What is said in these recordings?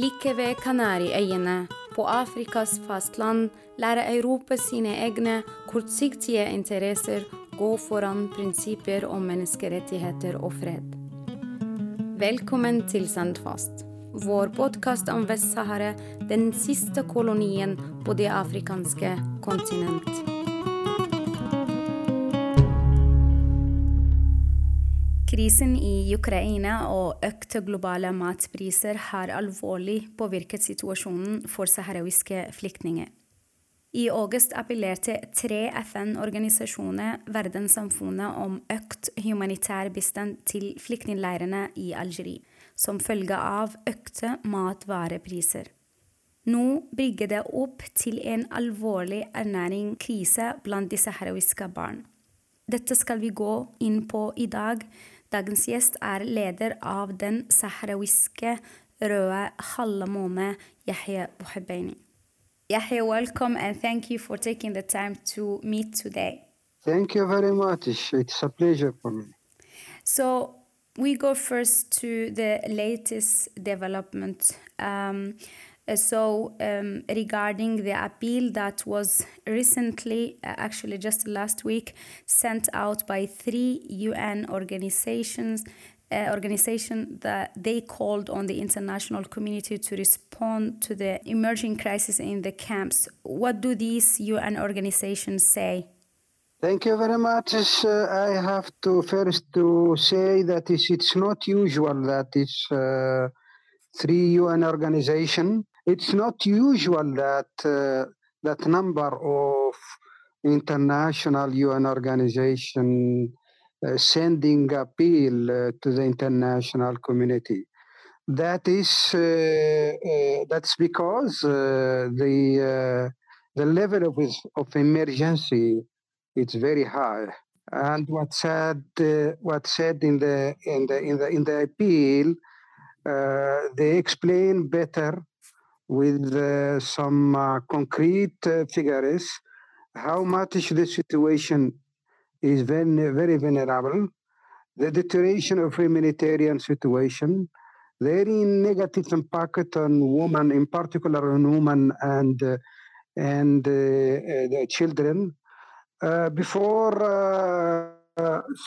Like ved Kanariøyene, på Afrikas fastland, lærer Europa sine egne kortsiktige interesser gå foran prinsipper om menneskerettigheter og fred. Velkommen til Sandfast, vår podkast om Vest-Sahara, den siste kolonien på det afrikanske kontinent. Krisen i Ukraina og økte globale matpriser har alvorlig påvirket situasjonen for saharawiske flyktninger. I august appellerte tre FN-organisasjoner verdenssamfunnet om økt humanitær bistand til flyktningleirene i Algerie, som følge av økte matvarepriser. Nå brygger det opp til en alvorlig ernæringskrise blant de saharawiske barn. Dette skal vi gå inn på i dag Dagens gjest er leder av den sahrawiske røde halvmåne, Yahia Bouhabini. Yahya, welcome and thank you for taking the time to meet today. Thank you very much. It's a pleasure for me. So, we go first to the latest development. Um, so, um, regarding the appeal that was recently, uh, actually just last week, sent out by three UN organizations, uh, organization that they called on the international community to respond to the emerging crisis in the camps. What do these UN organizations say? Thank you very much. Uh, I have to first to say that it's, it's not usual that it's uh, three UN organizations it's not usual that uh, that number of international UN organization uh, sending appeal uh, to the international community. That is uh, uh, that's because uh, the the level of of emergency it's very high. And what said what said in the in the in the in the appeal, they explain better with uh, some uh, concrete uh, figures how much the situation is very, very vulnerable, the deterioration of humanitarian situation, very negative impact on women, in particular on women and uh, and uh, uh, the children. before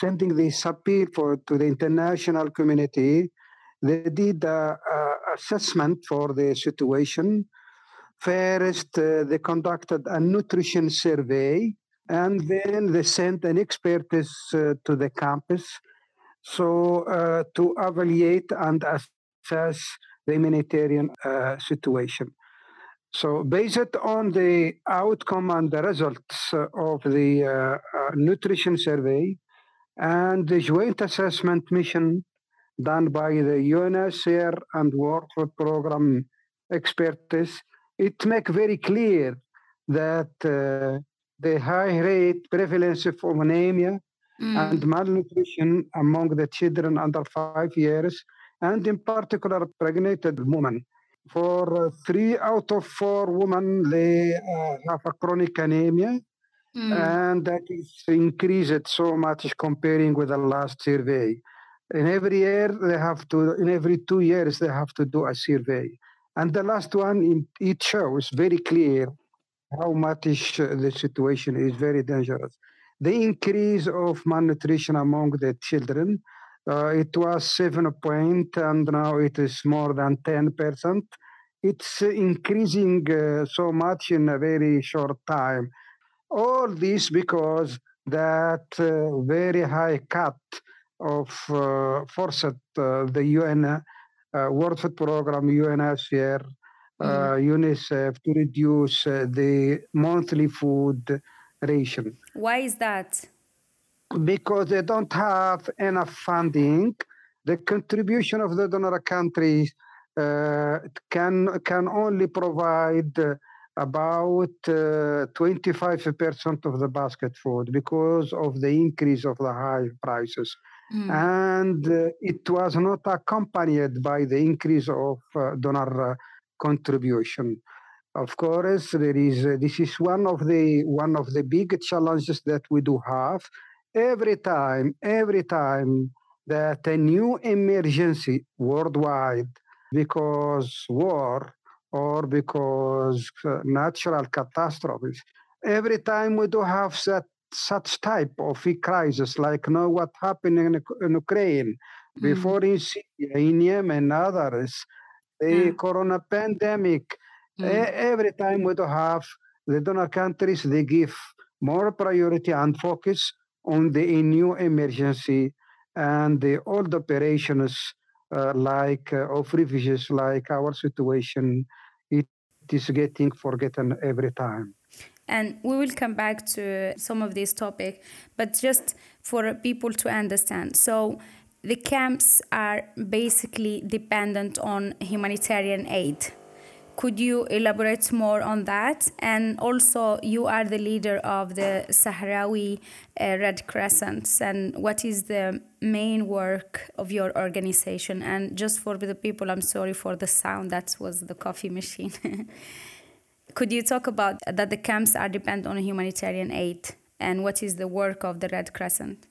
sending this appeal for, to the international community, they did a, assessment for the situation. First, uh, they conducted a nutrition survey, and then they sent an expert uh, to the campus so uh, to evaluate and assess the humanitarian uh, situation. So, based on the outcome and the results of the uh, uh, nutrition survey and the joint assessment mission done by the UNHCR and World Food Program experts, it make very clear that uh, the high rate prevalence of anemia mm. and malnutrition among the children under five years, and in particular pregnant women. For uh, three out of four women, they uh, have a chronic anemia, mm. and that is increased so much comparing with the last survey in every year they have to in every two years they have to do a survey. And the last one it shows very clear how much uh, the situation is very dangerous. The increase of malnutrition among the children uh, it was 7 point and now it is more than 10 percent. It's increasing uh, so much in a very short time. All this because that uh, very high cut of uh, forced uh, the UN uh, World Food Program, UNHCR, mm. UNICEF to reduce the monthly food ration. Why is that? Because they don't have enough funding. The contribution of the donor countries uh, can can only provide about uh, 25% of the basket food because of the increase of the high prices. Mm. And uh, it was not accompanied by the increase of uh, donor uh, contribution. Of course, there is uh, this is one of the one of the big challenges that we do have. Every time, every time that a new emergency worldwide because war or because uh, natural catastrophes. Every time we do have that such type of crisis, like know what happened in, in Ukraine, mm. before in Syria, in Yemen, and others, the mm. corona pandemic, mm. every time we do have the donor countries, they give more priority and focus on the new emergency and the old operations uh, like uh, of refugees, like our situation it is getting forgotten every time. And we will come back to some of these topics, but just for people to understand. So, the camps are basically dependent on humanitarian aid. Could you elaborate more on that? And also, you are the leader of the Sahrawi uh, Red Crescents. And what is the main work of your organization? And just for the people, I'm sorry for the sound, that was the coffee machine. Could you talk about that the camps are dependent on humanitarian aid? And what is the work of the Red Crescent?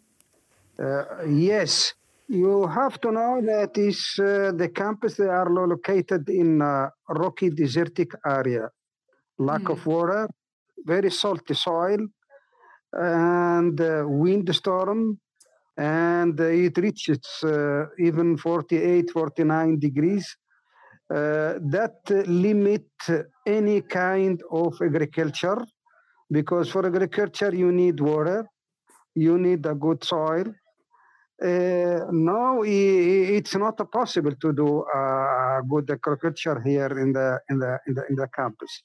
Uh, yes. You have to know that is uh, the camps they are located in a rocky desertic area, lack mm. of water, very salty soil, and uh, windstorm, and it reaches uh, even 48, 49 degrees. Uh, that limit any kind of agriculture because for agriculture you need water, you need a good soil, uh, no, it's not possible to do uh, good agriculture here in the in the in the in the campus.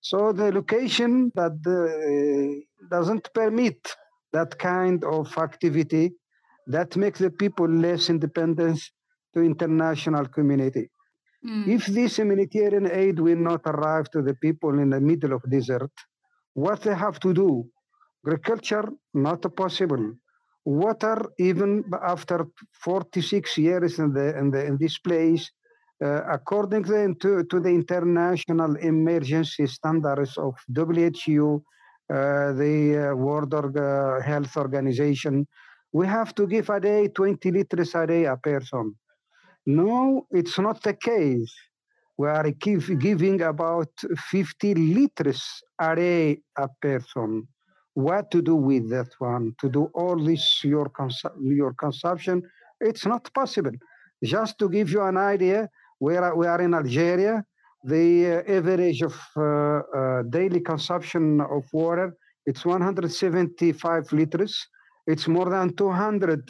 So the location that uh, doesn't permit that kind of activity that makes the people less independent to international community. Mm. If this humanitarian aid will not arrive to the people in the middle of desert, what they have to do? Agriculture not possible water even after 46 years in, the, in, the, in this place uh, according to, to the international emergency standards of WHO, uh, the uh, World Org- Health Organization, we have to give a day 20 liters a day a person. No, it's not the case. We are give, giving about 50 liters a day a person. What to do with that one? To do all this your cons- your consumption? It's not possible. Just to give you an idea we are, we are in algeria. The uh, average of uh, uh, daily consumption of water it's 175 liters. It's more than 200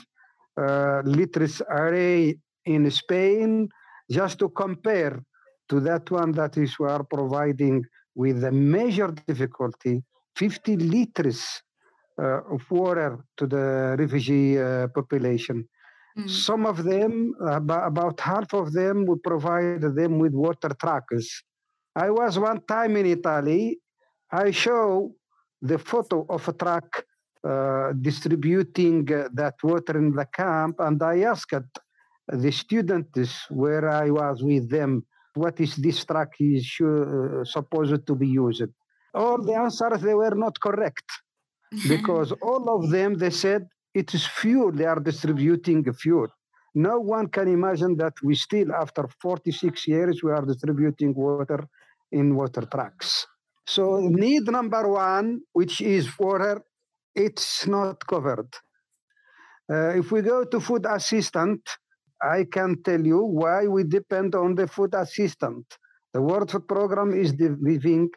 uh, liters a day in spain just to compare to that one that is we are providing with a major difficulty 50 liters uh, of water to the refugee uh, population. Mm. Some of them, about half of them, we provide them with water trucks. I was one time in Italy. I show the photo of a truck uh, distributing uh, that water in the camp, and I asked the students where I was with them, what is this truck is uh, supposed to be used? all the answers they were not correct. Because all of them they said it is fuel they are distributing fuel. No one can imagine that we still after 46 years we are distributing water in water trucks. So need number one which is water it's not covered. Uh, if we go to food assistant i can tell you why we depend on the food assistant the world food program is giving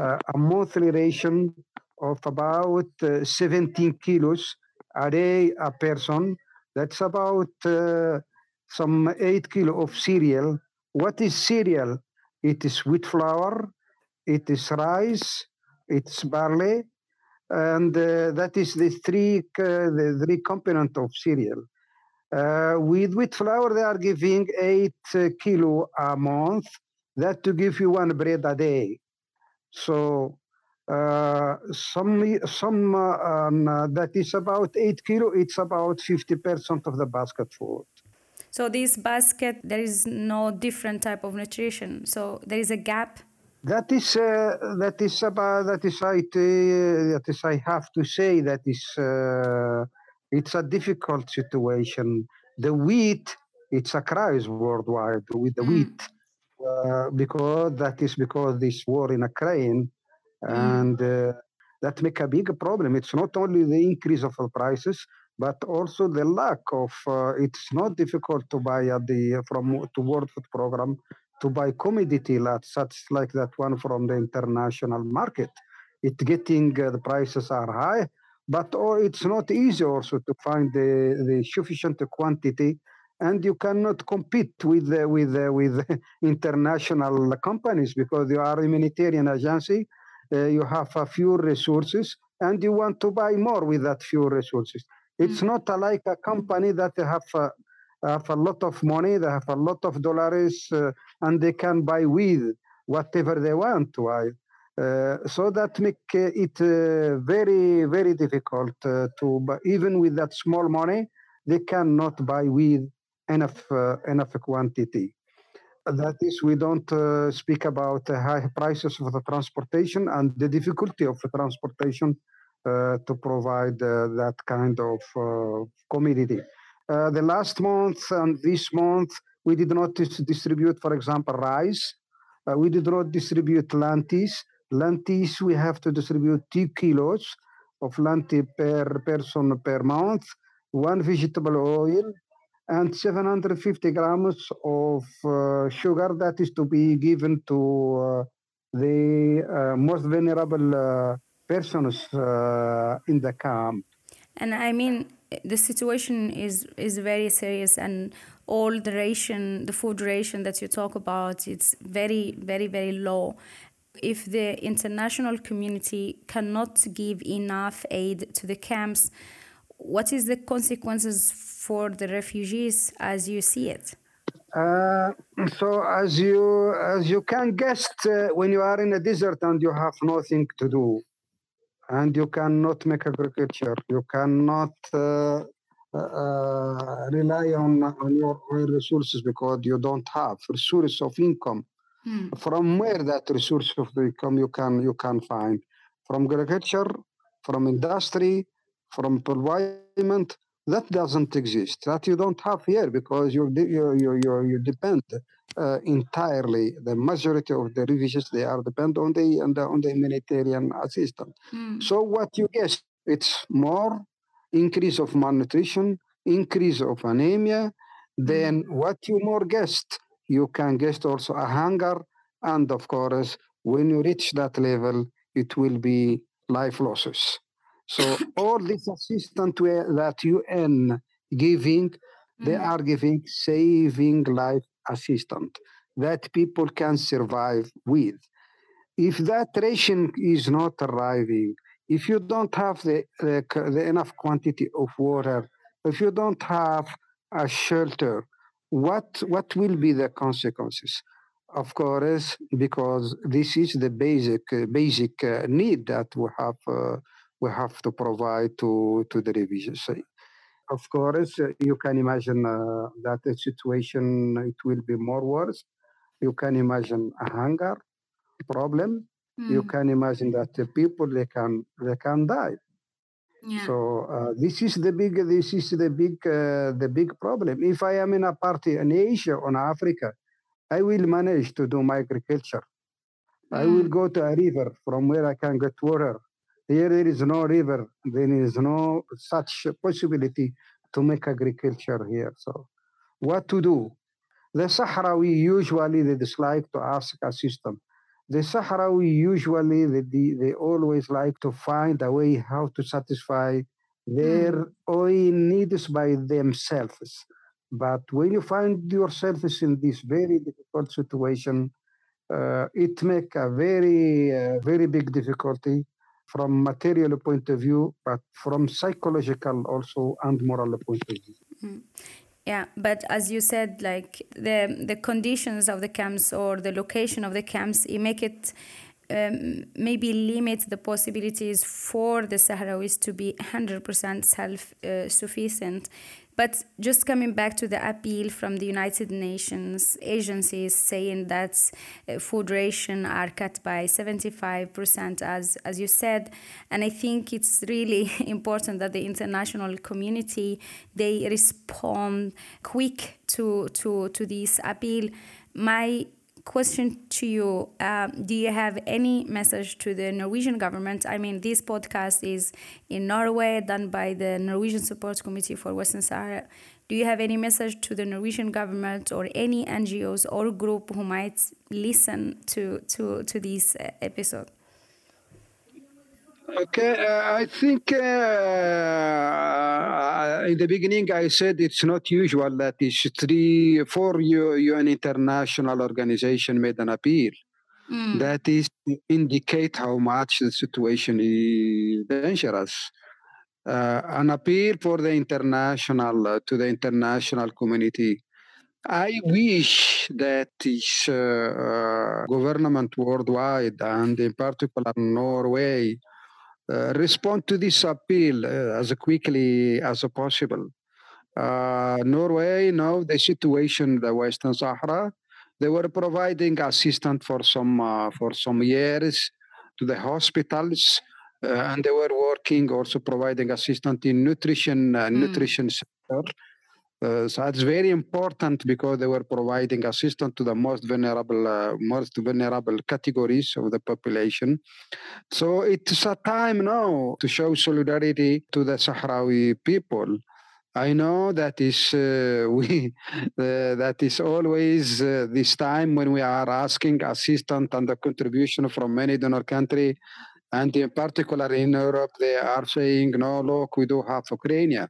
uh, a monthly ration of about uh, 17 kilos a day a person. That's about uh, some 8 kilo of cereal. What is cereal? It is wheat flour, it is rice, it's barley, and uh, that is the three uh, the three component of cereal. Uh, with wheat flour, they are giving eight kilo a month. That to give you one bread a day. So uh, some some uh, um, uh, that is about eight kilo. It's about fifty percent of the basket food. So this basket, there is no different type of nutrition. So there is a gap. That is uh, that is about that is I that is I have to say that is uh, it's a difficult situation. The wheat it's a crisis worldwide with the mm. wheat, uh, because that is because this war in Ukraine, mm. and uh, that make a big problem. It's not only the increase of the prices, but also the lack of. Uh, it's not difficult to buy at the from to World Food Program to buy commodity like such like that one from the international market. It getting uh, the prices are high, but oh, it's not easy also to find the, the sufficient quantity. And you cannot compete with uh, with uh, with international companies because you are a humanitarian agency uh, you have a few resources and you want to buy more with that few resources. It's mm. not like a company that have a, have a lot of money they have a lot of dollars uh, and they can buy with whatever they want. Uh, so that make it uh, very very difficult uh, to buy. even with that small money they cannot buy with enough enough quantity. That is we don't uh, speak about uh, high prices of the transportation and the difficulty of transportation uh, to provide that kind of commodity the last month and this month we did not distribute for example rice. We did not distribute lentils lentils we have to distribute two kilos of lentils per person per month, one vegetable oil, and 750 grams of uh, sugar that is to be given to uh, the uh, most vulnerable uh, persons uh, in the camp. And I mean, the situation is is very serious, and all the ration, the food ration that you talk about, it's very, very, very low if the international community cannot give enough aid to the camps, what is the consequences for the refugees as you see it? Uh, so as you as you can guess, uh, when you are in a desert and you have nothing to do, and you cannot make agriculture, you cannot uh, uh rely on on your own resources because you don't have source of income Hmm. From where that resource of the income you can you can find from agriculture, from industry, from employment. That doesn't exist. That you don't have here because you you you you depend uh, entirely. The majority of the refugees they are depend on the on the, on the humanitarian assistance. Hmm. So what you guess? It's more increase of malnutrition, increase of anemia. Then hmm. what you more guessed? You can get also a hunger. And of course, when you reach that level, it will be life losses. So all this assistance that UN giving, they mm. are giving saving life assistance that people can survive with. If that ration is not arriving, if you don't have the, the, the enough quantity of water, if you don't have a shelter, what what will be the consequences? Of course, because this is the basic uh, basic uh, need that we have uh, we have to provide to to the revisions. Of course, uh, you can imagine uh, that the situation it will be more worse. You can imagine a hunger problem. Mm. You can imagine that the people they can they can die yeah. So uh, this is the big this is the big uh, the big problem. If I am in a party in Asia or in Africa, I will manage to do my agriculture. Mm. I will mm. go to a river from where I can get water. Here there is no river. There is no such possibility to make agriculture here. So what to do? The Sahrawi usually they dislike to ask assistance the Sahrawi usually they, they always like to find a way how to satisfy their mm. oil needs by themselves. But when you find yourselves in this very difficult situation, uh, it make a very uh, very big difficulty from material point of view, but from psychological also and moral point of view. Mm. Yeah, but as you said, like the the conditions of the camps or the location of the camps, it make it um, maybe limit the possibilities for the Sahrawis to be 100% self uh, sufficient. But just coming back to the appeal from the United Nations agencies saying that uh, food ration are cut by 75%, as, as you said, and I think it's really important that the international community, they respond quick to, to, to this appeal. My question to you um, Do you have any message to the Norwegian government? I mean, this podcast is in Norway, done by the Norwegian Support Committee for Western Sahara. Do you have any message to the Norwegian government or any NGOs or group who might listen to, to, to this uh, episode? Okay, uh, I think uh, uh, in the beginning I said it's not usual that is three, four UN international organization made an appeal. Mm. That is to indicate how much the situation is dangerous. Uh, an appeal for the international uh, to the international community. I wish that this uh, government worldwide and in particular Norway respond to this appeal uh, as quickly as possible. Uh, Norway know the situation in the Western Sahara. They were providing assistance for some for some years to the hospitals, and they were working also providing assistance in nutrition mm. nutrition sector. Uh, so it's very important because they were providing assistance to the most vulnerable, uh, most vulnerable categories of the population. So it's a time now to show solidarity to the Sahrawi people. I know that is uh, we uh, that is always uh, this time when we are asking assistance and the contribution from many donor countries, and in particular in Europe, they are saying, "No, look, we do have Ukraine."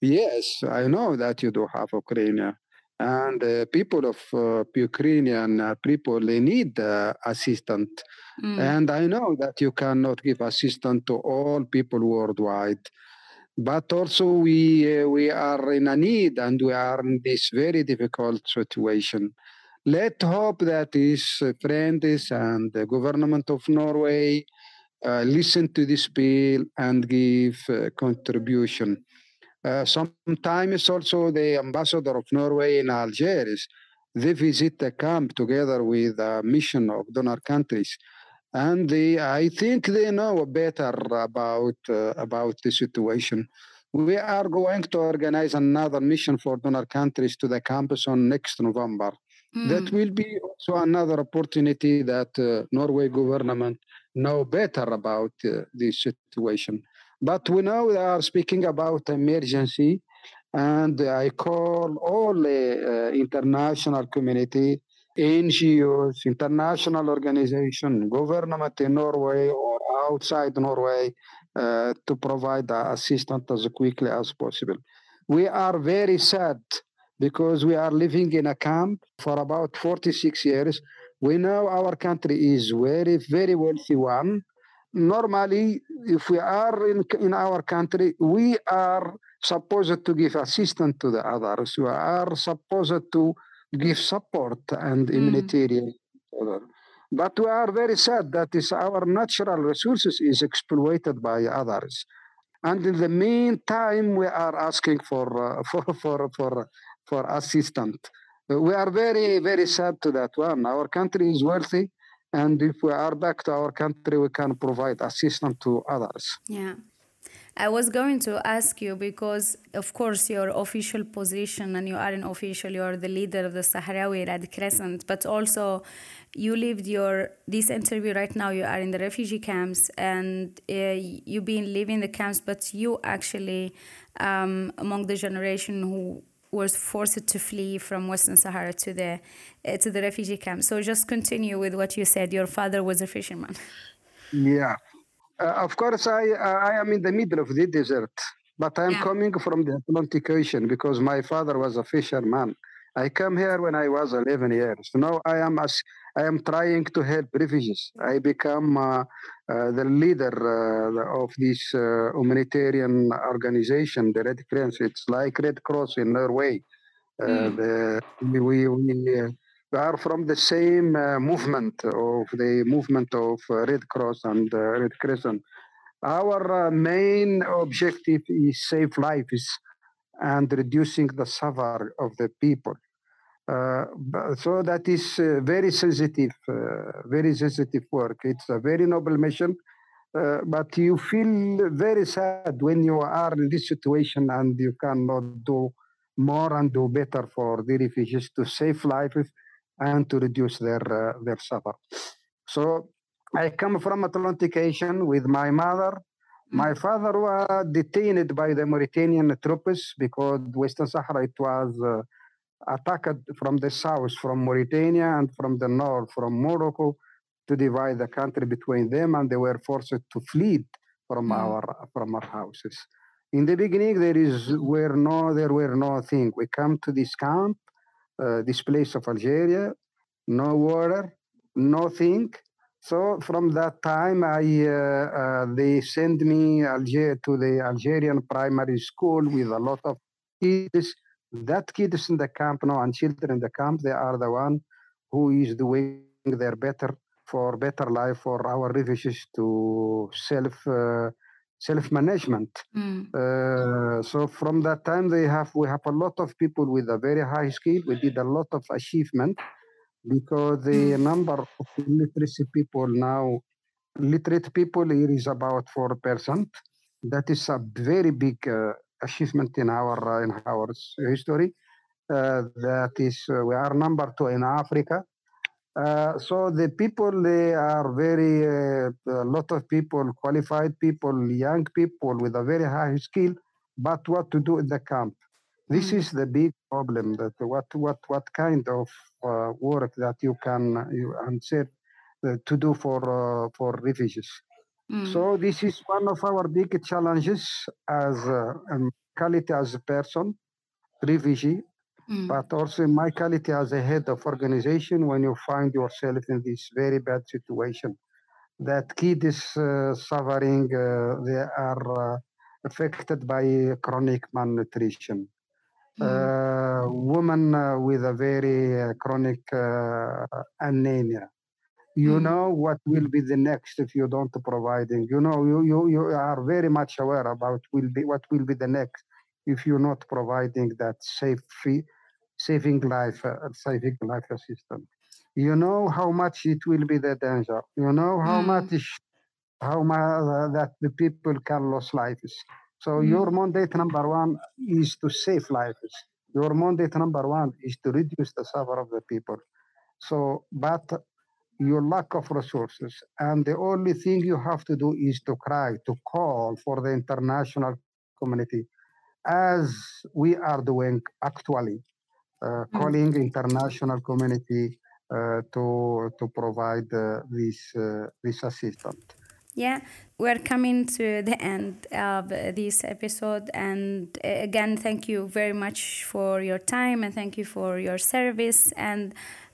Yes, I know that you do have Ukraine. And uh, people of uh, Ukrainian uh, people, they need uh, assistance. Mm. And I know that you cannot give assistance to all people worldwide. But also we, uh, we are in a need and we are in this very difficult situation. Let's hope that his friends and the government of Norway uh, listen to this bill and give contribution. Uh, sometimes also the ambassador of Norway in Algiers, they visit the camp together with a mission of donor countries. And they, I think they know better about, uh, about the situation. We are going to organize another mission for donor countries to the campus on next November. Mm. That will be also another opportunity that uh, Norway government know better about uh, this situation. But we now are speaking about emergency, and I call all the uh, international community, NGOs, international organization, government in Norway or outside Norway uh, to provide assistance as quickly as possible. We are very sad because we are living in a camp for about 46 years. We know our country is very, very wealthy one, normally, if we are in, in our country, we are supposed to give assistance to the others. We are supposed to give support and mm. humanitarian. But we are very sad that is our natural resources is exploited by others. And in the meantime, we are asking for, uh, for, for, for, for assistance. We are very, very sad to that one. Our country is wealthy and if we are back to our country we can provide assistance to others yeah I was going to ask you because, of course, your official position and you are an official, you are the leader of the Sahrawi Red Crescent, but also you lived your this interview right now. You are in the refugee camps and uh, you've been living the camps, but you actually um, among the generation who was forced to flee from Western Sahara to the uh, to the refugee camp. So just continue with what you said. Your father was a fisherman. Yeah, uh, of course I uh, I am in the middle of the desert, but I am yeah. coming from the Atlantic Ocean because my father was a fisherman. I came here when I was 11 years. Now I am as I am trying to help refugees. I become uh, uh, the leader uh, of this uh, humanitarian organization, the Red Cross. It's like Red Cross in Norway. Mm. The, we, we, we, are from the same movement of the movement of Red Cross and Red Crescent. Our main objective is save lives and reducing the suffer of the people. Uh, so that is uh, very sensitive, uh, very sensitive work. It's a very noble mission, uh, but you feel very sad when you are in this situation and you cannot do more and do better for the refugees to save lives and to reduce their uh, their suffer. So I come from Atlantic Ocean with my mother. My father was detained by the Mauritanian troops because Western Sahara it was uh, attacked from the south, from Mauritania, and from the north, from Morocco, to divide the country between them, and they were forced to flee from mm. our from our houses. In the beginning, there is were no there were no thing. We come to this camp, uh, this place of Algeria, no water, nothing. So from that time, I uh, uh, they send me Alger to the Algerian primary school with a lot of kids. That kids in the camp now and children in the camp, they are the one who is doing their better for better life for our refugees to self uh, self management. Mm. Uh, so from that time, they have we have a lot of people with a very high skill. We did a lot of achievement because the mm. number of literacy people now, literate people here is about 4%. That is a very big uh, achievement in our, uh, in our history. Uh, that is, uh, we are number two in Africa. Uh, so the people, they are very, uh, a lot of people, qualified people, young people with a very high skill, but what to do in the camp? This mm. is the big problem. That what what what kind of uh, work that you can you answer uh, to do for uh, for refugees. Mm. So this is one of our big challenges as uh, um, quality as a person, refugee, mm. but also in my quality as a head of organization. When you find yourself in this very bad situation, that kid is uh, suffering, uh, they are affected by chronic malnutrition uh, woman uh, with a very uh, chronic uh, anemia. You mm. know what will be the next if you don't providing. You know you, you, you are very much aware about will be what will be the next if you're not providing that safe free, saving life uh, saving life assistance. You know how much it will be the danger. You know how mm. much how much that the people can lose lives. So mm. your mandate number one is to save lives. Your mandate number one is to reduce the suffer of the people. So, but your lack of resources, and the only thing you have to do is to cry, to call for the international community, as we are doing actually, uh, mm. calling international community uh, to to provide uh, this uh, this assistance. Yeah, we're coming to the end of this episode. And uh, again, thank you very much for your time and thank you for your service. And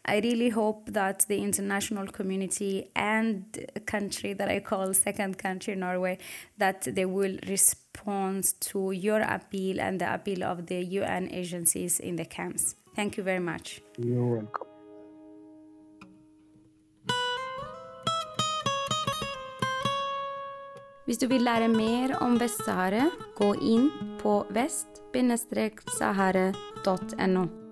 I really hope that the international community and country that I call second country, Norway, that they will respond to your appeal and the appeal of the UN agencies in the camps. Thank you very much. You're welcome. Hvis du vil lære mer om Vest-Sahara, gå inn på vest-sahara.no.